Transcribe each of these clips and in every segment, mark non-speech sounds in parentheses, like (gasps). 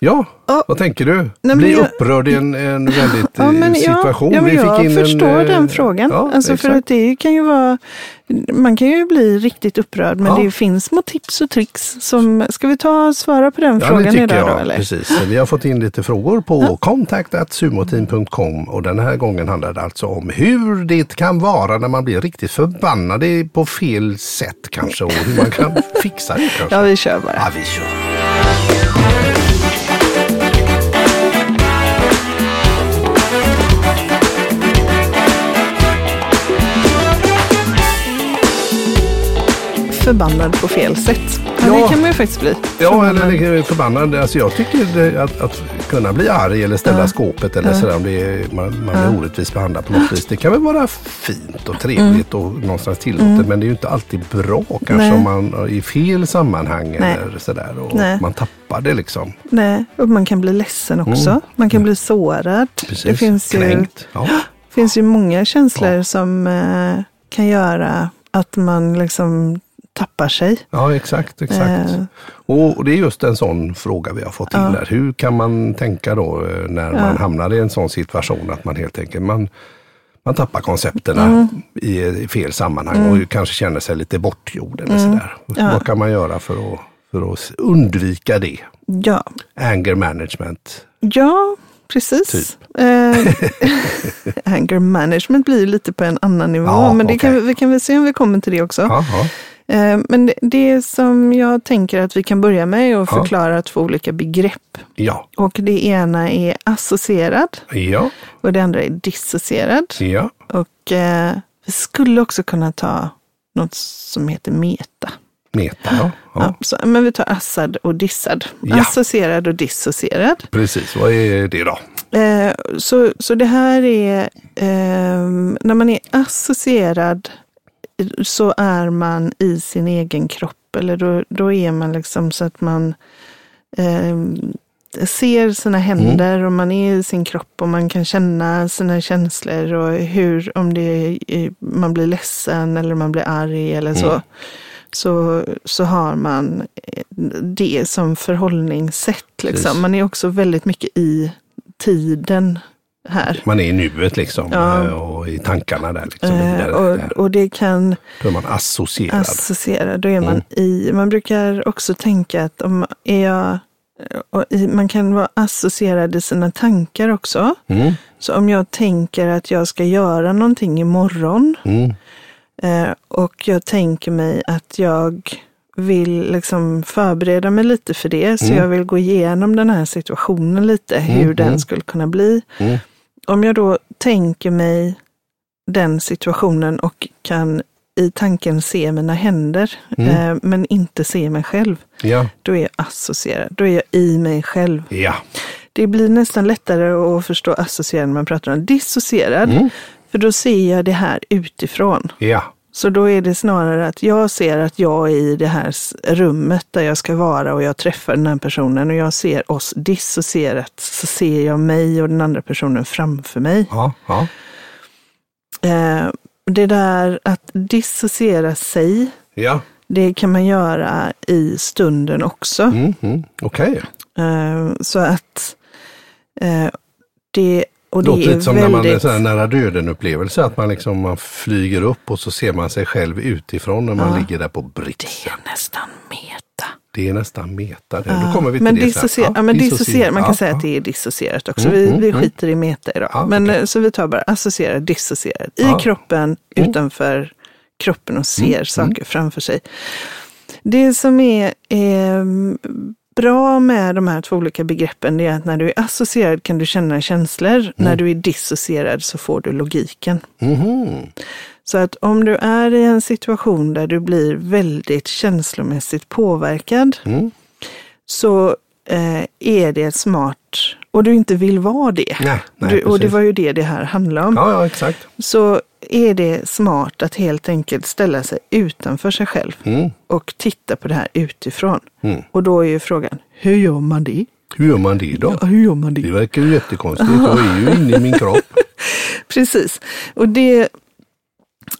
Ja, Ja. vad tänker du? men Bli jag- upprörd i en, en väldigt Ja, eh, men situation. Ja, ja, men jag förstår en, eh, den frågan. Ja, alltså för att det kan ju vara, man kan ju bli riktigt upprörd, men Ja. det finns små tips och tricks. Som, ska vi ta och svara på den Ja, frågan idag jag. då? Eller? Precis. Vi har fått in lite frågor på contact.sumoteam.com och den här gången handlar det alltså om hur det kan vara när man blir riktigt förbannad på fel sätt kanske och hur man kan (laughs) fixa det kanske. Ja, vi kör bara. Ja, vi kör. Förbannad på fel sätt. Ja, Ja. det kan man ju faktiskt bli. Ja, eller det är förbannad. Alltså jag tycker det, att, att kunna bli arg eller ställa skåpet eller sådär om det är, man, man blir orättvist behandlad på något vis. Det kan väl vara fint och trevligt och någonstans tillåtet men det är ju inte alltid bra kanske Mm. Nej. om man är i fel sammanhang Nej. eller sådär och Nej. man tappar det liksom. Nej, och man kan bli ledsen också. Man kan bli sårad. Mm. Precis. Det finns ju, Kränkt. Ja. (gasps) finns ju många känslor som eh, kan göra att man liksom tappar sig. ja, exakt. exakt. Eh. Och, det är just en sån fråga vi har fått in där. Hur kan man tänka då eh, när man hamnar i en sån situation att man helt enkelt man, man tappar koncepterna Mm. i, i fel sammanhang och kanske känner sig lite bortgjord eller Mm. sådär. Vad kan man göra för att, för att undvika det? Ja, Anger management. ja precis. Typ. Eh, (laughs) anger management blir lite på en annan nivå, Ja, men det kan, vi- kan väl se om vi kommer till det också. Ja, ja. Eh, Men det, som jag tänker att vi kan börja med är att Ja. förklara två olika begrepp. ja, Och det ena är associerad ja, och det andra är dissocierad. ja. Och eh, vi skulle också kunna ta något som heter meta. Meta, ja. Ja. ja. så, men vi tar assad och dissad. Ja. Associerad och dissocierad. Precis, vad är det då? Eh, så, så det här är, eh, när man är associerad så är man i sin egen kropp. Eller då, då är man liksom så att man eh, ser sina händer och man är i sin kropp och man kan känna sina känslor och hur, om det är, man blir ledsen eller man blir arg eller så. Så, så har man eh, det som förhållningssätt. Liksom. Man är också väldigt mycket i tiden här. Man är i nuet liksom Ja. eh, och i tankarna där. Liksom, Eh, vidare, där. och, och det kan Då är man associerad. associera, då är man Mm. i, man brukar också tänka att om är jag, och i, man kan vara associerad i sina tankar också. Mm, Så om jag tänker att jag ska göra någonting imorgon mm, eh, och jag tänker mig att jag vill liksom förbereda mig lite för det, så Mm. jag vill gå igenom den här situationen lite, hur Mm, den mm. skulle kunna bli. Om jag då tänker mig den situationen och kan i tanken se mina händer, Mm. eh, men inte se mig själv, Ja, då är jag associerad. Då är jag i mig själv. ja. Det blir nästan lättare att förstå associerad när man pratar om dissocierad, Mm. för då ser jag det här utifrån. ja. Så då är det snarare att jag ser att jag är i det här rummet där jag ska vara och jag träffar den här personen och jag ser oss dissocierat. Så ser jag mig och den andra personen framför mig. ja, ja. Eh, det där att dissociera sig, ja. det kan man göra i stunden också. Mm, mm. Okej. Eh, så att eh, det, och Det det låter lite som när man är väldigt... sån här nära döden-upplevelse. Att man liksom man flyger upp och så ser man sig själv utifrån när man Ja. ligger där på Det britsen. är nästan meta. Det är nästan meta. det. Ja, Då kommer vi till men det sen. dissociera, ja, men dissociera, man kan Ja, säga att det är dissocierat också. Mm, vi, mm, vi mm. skiter i meta idag. Men, okej. eh, Så vi tar bara associera, dissociera. I kroppen, Mm. utanför kroppen och ser Mm, saker framför sig. Det som är eh, bra med de här två olika begreppen är att när du är associerad kan du känna känslor. Mm. När du är dissocierad så får du logiken. Mhm. Så att om du är i en situation där du blir väldigt känslomässigt påverkad Mm. så eh, är det smart, och du inte vill vara det. Nej, nej, du, och det var ju det det här handlade om. Ja, ja, exakt. Så är det smart att helt enkelt ställa sig utanför sig själv Mm. och titta på det här utifrån. Mm. Och då är ju frågan, hur gör man det? Hur gör man det då? Ja, hur gör man det? Det verkar ju jättekonstigt. Jag är ju inne i min kropp. (laughs) Precis. Och det,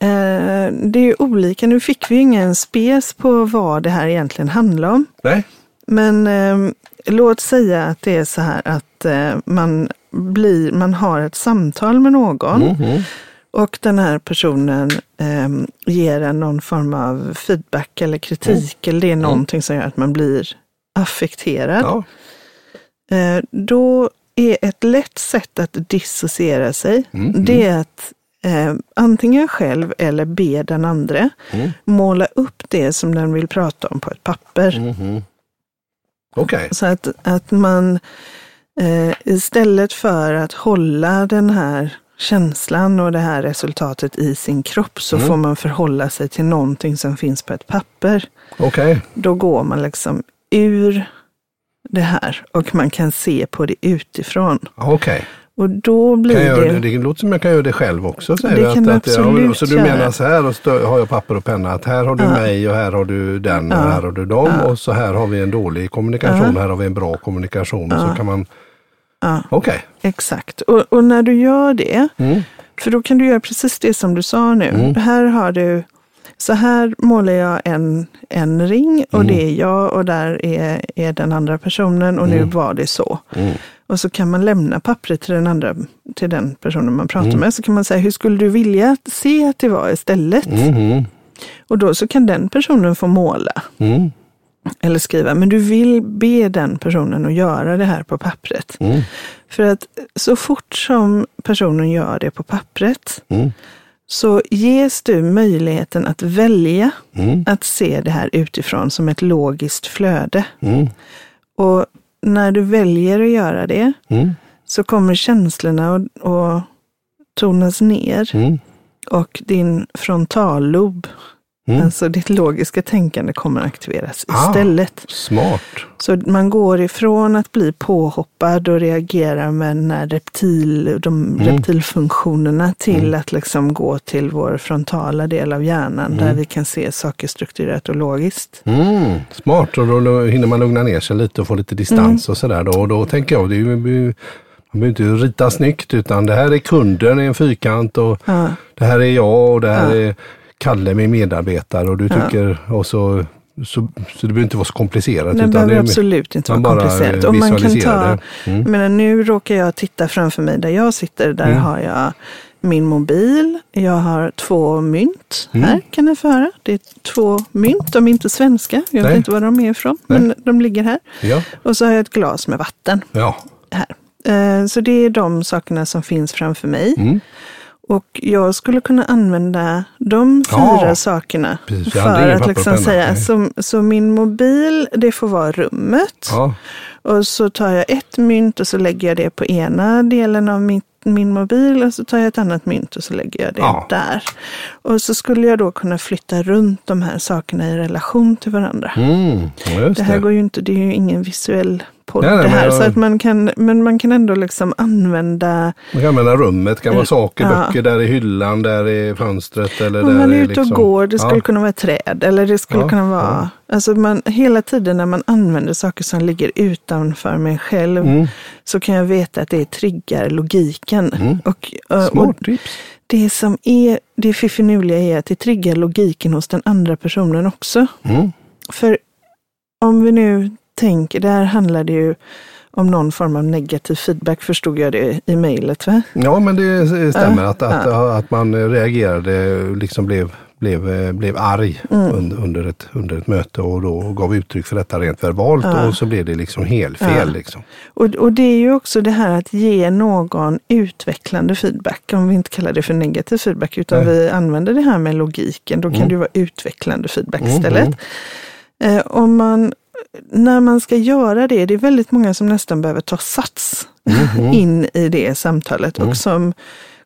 eh, det är ju olika. Nu fick vi ingen spes på vad det här egentligen handlar om. Nej, Men eh, låt säga att det är så här att eh, man, blir, man har ett samtal med någon Mhm. Och den här personen eh, ger en någon form av feedback eller kritik eller det är någonting som gör att man blir affekterad. Ja. Eh, då är ett lätt sätt att dissociera sig, Mm, det är att eh, antingen själv eller be den andra Mm. måla upp det som den vill prata om på ett papper. Mhm. Okej. Så att, att man eh, istället för att hålla den här känslan och det här resultatet i sin kropp så Mm. får man förhålla sig till någonting som finns på ett papper. Okej. Då går man liksom ur det här och man kan se på det utifrån. Okej. Och då blir Kan jag, det... det, låter som jag kan göra det själv också. Säger Det du, kan du absolut Så du menar så här och så har jag papper och penna att här har du mig och här har du den och Ja. här har du dem Ja. och så här har vi en dålig kommunikation här har vi en bra kommunikation. Och så kan man... Ja. Okej. Exakt. Och, och när du gör det, Mm. för då kan du göra precis det som du sa nu. Här har du, så här målar jag en, en ring och det är jag och där är, är den andra personen och nu var det så. Mm. Och så kan man lämna pappret till den andra, till den personen man pratar med. Så kan man säga, hur skulle du vilja se att det var istället? Mhm. Och då så kan den personen få måla. Mm. Eller skriva, men du vill be den personen att göra det här på pappret. Mm. För att så fort som personen gör det på pappret Mm. så ges du möjligheten att välja Mm. att se det här utifrån som ett logiskt flöde. Mm. Och när du väljer att göra det Mm. så kommer känslorna att, att tonas ner Mm. och din frontallob, Mm. alltså ditt logiska tänkande kommer att aktiveras Ah. istället. Smart. Så man går ifrån att bli påhoppad och reagera med den här reptil, de Mm. reptilfunktionerna till att liksom gå till vår frontala del av hjärnan Mm. där vi kan se saker strukturerat och logiskt. Mm, smart, och då, då hinner man lugna ner sig lite och få lite distans och sådär. Då, och då tänker jag, det är ju, man behöver inte rita snyggt utan det här är kunden i en fyrkant och Ja. det här är jag och det här Ja. är Kalle min medarbetare och du tycker, och så, så, så det behöver inte vara så komplicerat. Det utan behöver är- absolut inte vara komplicerat. Och man kan ta, det. Mm. men nu råkar jag titta framför mig där jag sitter. Där Mm. har jag min mobil. Jag har två mynt. Mm. Här kan ni få höra. Det är två mynt. De är inte svenska. Jag vet Nej. inte var de är ifrån. Nej. Men de ligger här. Ja, Och så har jag ett glas med vatten ja. här. Eh, Så det är de sakerna som finns framför mig. Mm. Och jag skulle kunna använda de Ja, fyra sakerna precis. För att liksom säga, så, så min mobil, det får vara rummet. ja. Och så tar jag ett mynt och så lägger jag det på ena delen av mitt, min mobil och så tar jag ett annat mynt och så lägger jag det Ja. där. Och så skulle jag då kunna flytta runt de här sakerna i relation till varandra. Mm. ja, Det här det. går ju inte, det är ju ingen visuell podd Nej, nej, det här. jag- Så att man kan, men man kan ändå liksom använda, Man kan använda rummet, kan vara saker, Ja. böcker där i hyllan, där i fönstret eller om där man är ute liksom, och går, det skulle ja. kunna vara ett träd eller det skulle Ja, kunna vara, alltså man, hela tiden när man använder saker som ligger utanför mig själv Mm. så kan jag veta att det triggar logiken. Mm. Och, och, och tips. det som är det fiffinuliga är att det triggar logiken hos den andra personen också. Mm. För om vi nu tänker, där handlar det ju om någon form av negativ feedback, förstod jag det i mejlet. Va? Ja, men det stämmer Ja, att, att, att man reagerade, liksom blev, blev, blev arg Mm. under, under, ett, under ett möte och då gav uttryck för detta rent verbalt Ja. och så blev det liksom helt fel. Ja. Liksom. Och, och det är ju också det här att ge någon utvecklande feedback, om vi inte kallar det för negativ feedback, utan Nej. vi använder det här med logiken, då kan Mm. det vara utvecklande feedback Mm, istället. mm. Eh, om man, när man ska göra det, det är väldigt många som nästan behöver ta sats Mhm. in i det samtalet Mm. och som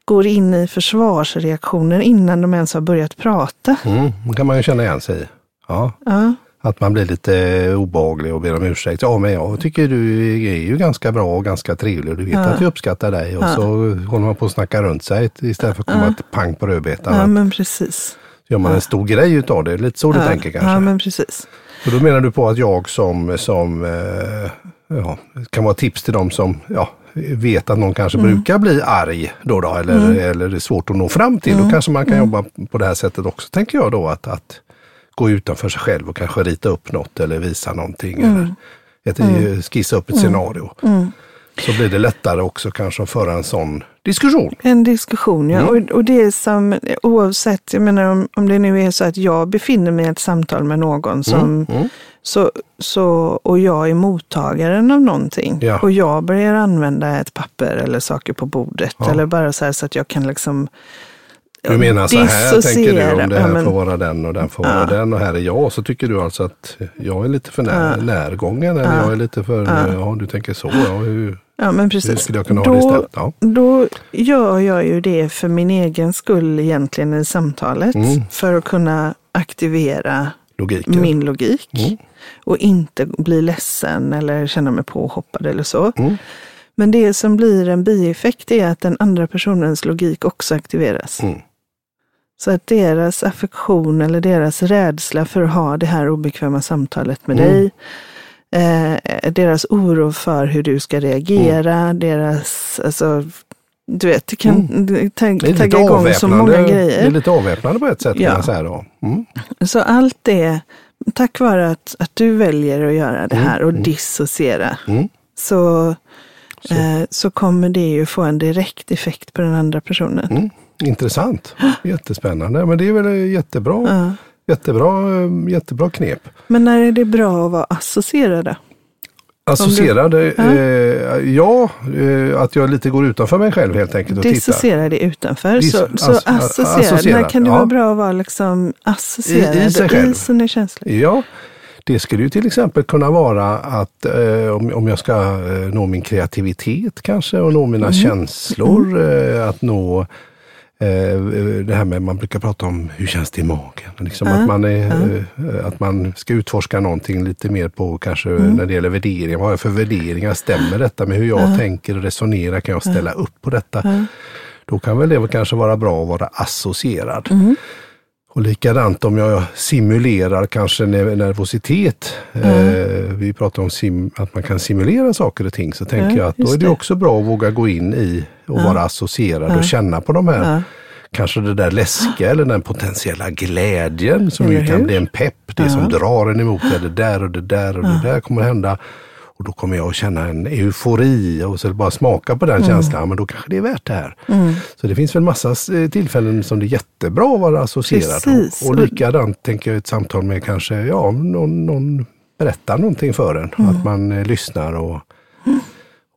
går in i försvarsreaktioner innan de ens har börjat prata. Mm, det kan man ju känna igen sig i. Ja, Ja, att man blir lite obehaglig och ber om ursäkt. Ja, men jag tycker du är ju ganska bra och ganska trevlig och du vet Ja. att jag uppskattar dig. Och Ja. så håller man på att snacka runt sig istället för att komma ett pang på rödbetan. ja men precis. Gör man en stor grej utav det, lite så du tänker kanske. Ja, men precis. Så då menar du på att jag som, som eh, ja, kan vara tips till dem som ja, vet att någon kanske Mm. brukar bli arg då, då eller, eller det är svårt att nå fram till. Mm. Då kanske man kan jobba på det här sättet också, tänker jag då. Att, att gå utanför sig själv och kanske rita upp något eller visa någonting. Mm. Eller, ett, mm. skissa upp ett Mm. scenario. Så blir det lättare också kanske att föra en sån diskussion. En diskussion, ja. Mm. Och, och det är som oavsett, jag menar om, om det nu är så att jag befinner mig i ett samtal med någon som, Mm. så, så, och jag är mottagaren av någonting Ja. och jag börjar använda ett papper eller saker på bordet Ja. eller bara så här så att jag kan liksom Du menar så här tänker du om det Ja, här men- får vara den och den får vara den och här är jag. Så tycker du alltså att jag är lite för när, närgången eller jag är lite för, ja. du tänker så. Ja, hur, Ja, men precis. Då? Ja. då gör jag ju det för min egen skull egentligen i samtalet. Mm. För att kunna aktivera Logiken. min logik. Mm. Och inte bli ledsen eller känna mig påhoppad eller så. Mm. Men det som blir en bieffekt är att den andra personens logik också aktiveras. Mm. Så att deras affektion eller deras rädsla för att ha det här obekväma samtalet med Mm. dig, eh, deras oro för hur du ska reagera, Mm. deras, alltså, du vet, det kan lite tagga igång så många avväpnande, det är grejer. lite avväpnande på ett sätt Ja. kan säga då. Mm. Så allt det, tack vare att, att du väljer att göra det här och dissociera, Mm. så, eh, så kommer det ju få en direkt effekt på den andra personen. Mm. Intressant, jättespännande. Men det är väl jättebra, Ja. jättebra, jättebra knep. Men när är det bra att vara associerade? Associerade, ja, eh, ja eh, att jag lite går utanför mig själv helt enkelt och tittar. Dissocierade utanför. Dis- så så ass- associerad, associerad, när kan det ja. vara bra att vara liksom associerad I- i sig själv. i sina känslor? Ja, det skulle ju till exempel kunna vara att eh, om, om jag ska eh, nå min kreativitet kanske och nå mina känslor, eh, att nå det här med, man brukar prata om hur känns det i magen? Liksom att, man är, eh, att man ska utforska någonting lite mer på kanske när det gäller värderingar. Vad har jag för värderingar? Stämmer detta med hur jag tänker och resonerar? Kan jag ställa upp på detta? Då kan väl det kanske vara bra att vara associerad. Och likadant om jag simulerar kanske ner- nervositet. Eh, vi pratar om sim, att man kan simulera saker och ting. Så tänker Ja, jag att då är det det. också bra att våga gå in i och vara associerad och känna på de här, Ja. kanske det där läskiga eller den potentiella glädjen som Eller ju kan hur? bli en pepp. Det som drar en emot det, det där och det där och det där kommer hända. Och då kommer jag att känna en eufori och så bara smaka på den Mm. känslan. Men då kanske det är värt det här. Så det finns väl massa eh, tillfällen som det är jättebra att vara associerad. Precis. Och, likadant tänker jag ett samtal med kanske, ja, någon, någon berättar någonting för en. Mm. Att man eh, lyssnar och,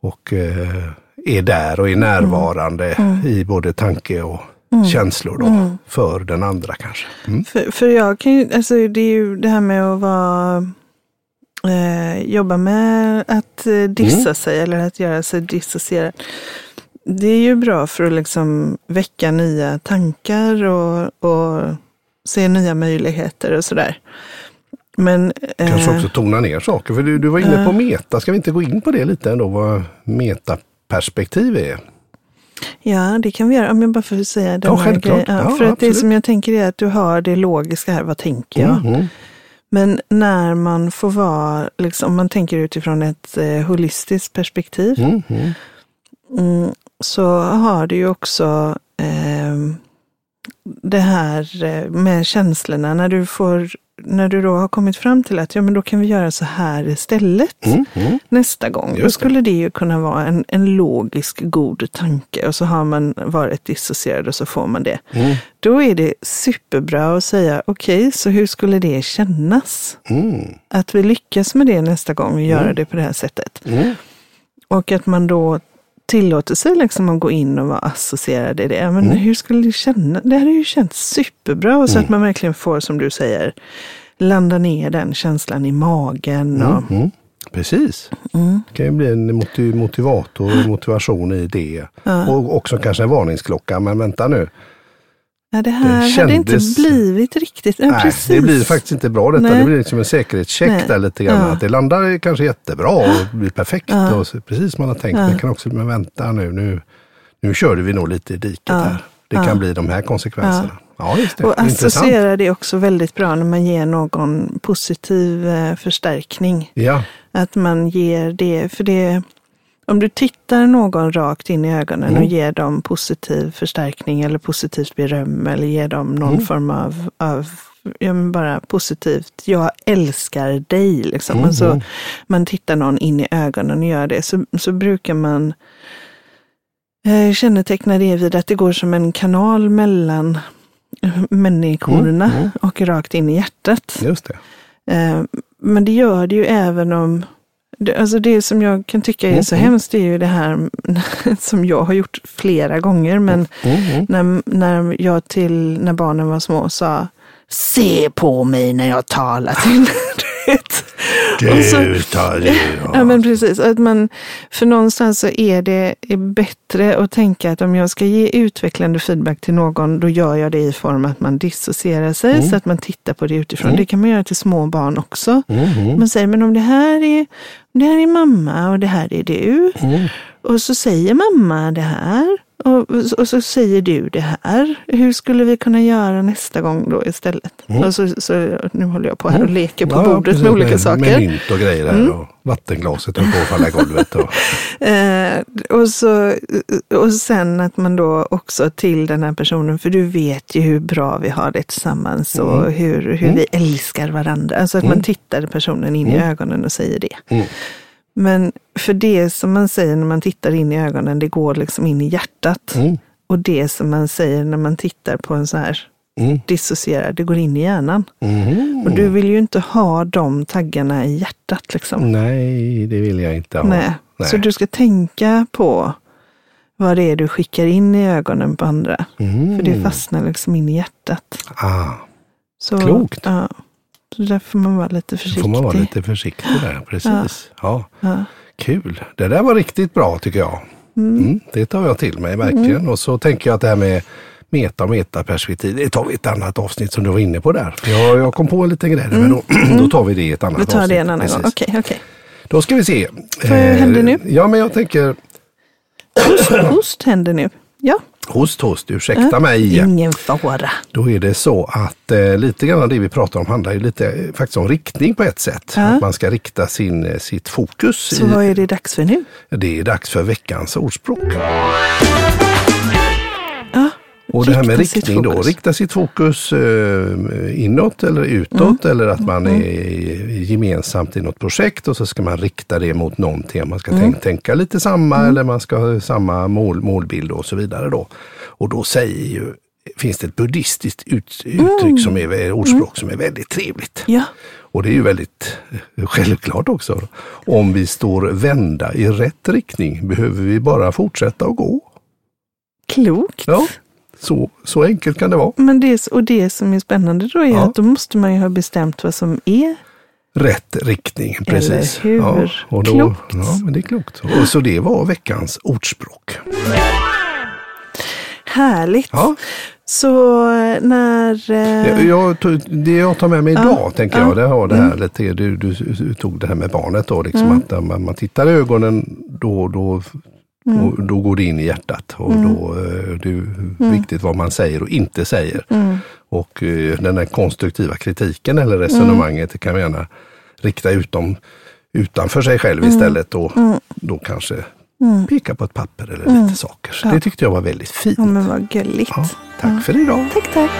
och eh, är där och är närvarande Mm. i både tanke och känslor då, för den andra kanske. Mm. För, för jag kan ju, alltså det är ju det här med att vara, eh, jobba med att eh, dissa Mm. sig eller att göra sig dissocierad. Det är ju bra för att liksom väcka nya tankar och, och se nya möjligheter och sådär. Men Kanske eh, också tona ner saker. För du, du var inne på meta. Ska vi inte gå in på det lite ändå? Vad metaperspektiv är? Ja, det kan vi göra. Om jag bara får säga den Ja, här grejen. Ja, för att det som jag tänker är att du har det logiska här, vad tänker jag? Mm. Men när man får vara, liksom, om man tänker utifrån ett eh, holistiskt perspektiv, Mm. Mm. mm, så har du ju också eh, det här eh, med känslorna. När du, får, när du då har kommit fram till att ja, men då kan vi göra så här istället Mm. Mm. nästa gång. Just Då det. skulle det ju kunna vara en, en logisk god tanke och så har man varit dissocierad och så får man det. Mm. Då är det superbra att säga okej, så hur skulle det kännas? Mm. Att vi lyckas med det nästa gång och göra det på det här sättet. Mm. Och att man då tillåter sig liksom att gå in och vara associerad i det. Men Mm. hur skulle det kännas? Det hade ju känts superbra. Så att man verkligen får, som du säger, landa ner den känslan i magen. Och, Mm. Precis. Mm. Det kan ju bli en motiv- motivator och motivation i det. Och också kanske en varningsklocka. Men vänta nu. Ja, det här Det hade inte kändes- blivit riktigt. Ja, Nej, precis. det blir faktiskt inte bra detta. Nej. Det blir liksom en säkerhetscheck Nej. där lite grann. Ja. Att det landar kanske jättebra och blir perfekt. Och så, precis som man har tänkt. Men det kan också, men vänta nu, nu, nu körde vi nog lite i diket här. Det kan bli de här konsekvenserna. Ja, just det. Och associera det också väldigt bra när man ger någon positiv eh, förstärkning. Ja, Att man ger det, för det, om du tittar någon rakt in i ögonen Mm. och ger dem positiv förstärkning eller positivt beröm eller ger dem någon Mm. form av, av ja, bara positivt, jag älskar dig. Liksom. Mm, Alltså, man tittar någon in i ögonen och gör det, så, så brukar man eh, känneteckna det vid att det går som en kanal mellan människorna Mm, mm. och rakt in i hjärtat. Just det. Eh, Men det gör det ju även om det, alltså det som jag kan tycka är Mm, så mm. hemskt är ju det här (laughs) som jag har gjort flera gånger. Men Mm, mm. när, när jag till, när barnen var små sa Se på mig när jag talar till (laughs) du vet. Och så- Du tar du. (laughs) Ja men precis, att man, för någonstans så är det är bättre att tänka att om jag ska ge utvecklande feedback till någon, då gör jag det i form att man dissocierar sig, Mm. så att man tittar på det utifrån. Mm. Det kan man göra till små barn också. Mm. Man säger, men om det här är, det här är mamma och det här är du, Mm. och så säger mamma det här, och, och så säger du det här. Hur skulle vi kunna göra nästa gång då istället? Mm. Och så, så, nu håller jag på här och leker på Ja, bordet precis, med olika med, saker. Med mynt och grejer här Mm. och vattenglaset höll på att falla i golvet. Och, (laughs) Eh, och, så, och sen att man då också till den här personen, för du vet ju hur bra vi har det tillsammans och Mm. hur, hur Mm. vi älskar varandra. Alltså att Mm. man tittar personen in i Mm. ögonen och säger det. Mm. Men för det som man säger när man tittar in i ögonen, det går liksom in i hjärtat. mm, Och det som man säger när man tittar på en så här mm, dissocierad, det går in i hjärnan. mm. Och du vill ju inte ha de taggarna i hjärtat liksom. Nej, det vill jag inte ha. Nej. Nej. Så du ska tänka på vad det är du skickar in i ögonen på andra. Mm. För det fastnar liksom in i hjärtat. Ah, Så, Klokt. Ja, så där får man vara lite försiktig. får man vara lite försiktig där. Precis. Ja. Ja. Kul. Det där var riktigt bra tycker jag. Mm. Mm, det tar jag till mig verkligen. Och så tänker jag att det här med meta och metaperspektiv, det tar vi ett annat avsnitt som du var inne på där. För jag, jag kom på en liten grej men då, (clears throat) då tar vi det i ett annat Vi tar avsnitt. det en annan Precis. gång. Okej, okej. Då ska vi se. Vad händer nu? Ja, men jag tänker Host, host händer nu. Ja, host, host, ursäkta mig. ingen fara. Då är det så att eh, lite grann av det vi pratar om handlar ju lite eh, faktiskt om riktning på ett sätt. Ja. Att man ska rikta sin, eh, sitt fokus. Så i, vad är det dags för nu? Det är dags för veckans ordspråk. Och det här med riktning då, rikta sitt fokus eh, inåt eller utåt Mm. eller att man är gemensamt i något projekt och så ska man rikta det mot någonting. Man ska Mm. tänka, tänka lite samma eller man ska ha samma mål, målbild och så vidare då. Och då säger ju, finns det ett buddhistiskt ut, Mm. uttryck som är ordspråk som är väldigt trevligt. ja. Och det är ju väldigt eh, självklart också. Om vi står vända i rätt riktning behöver vi bara fortsätta att gå. klokt. Ja, så, så enkelt kan det vara. Men det, och det som är spännande då är Ja. att då måste man ju ha bestämt vad som är Rätt riktning, precis. hur? Ja, och då, Klokt. Ja, men det är klokt. Och så det var veckans ordspråk. härligt. Ja, Så när... eh, det, jag, det jag tar med mig idag, tänker ja. Mm. jag, det har det här lite, du, du, tog det här med barnet då, liksom att när man, man tittar i ögonen då, då, Mm. då, då går det in i hjärtat och då eh, det är viktigt vad man säger och inte säger. Mm. Och eh, den här konstruktiva kritiken eller resonemanget det kan man gärna rikta utom, utanför sig själv Mm. istället och då kanske peka på ett papper eller lite saker. Så Ja. Det tyckte jag var väldigt fint. Ja, men vad gulligt. Ja, tack för idag. Tack, tack.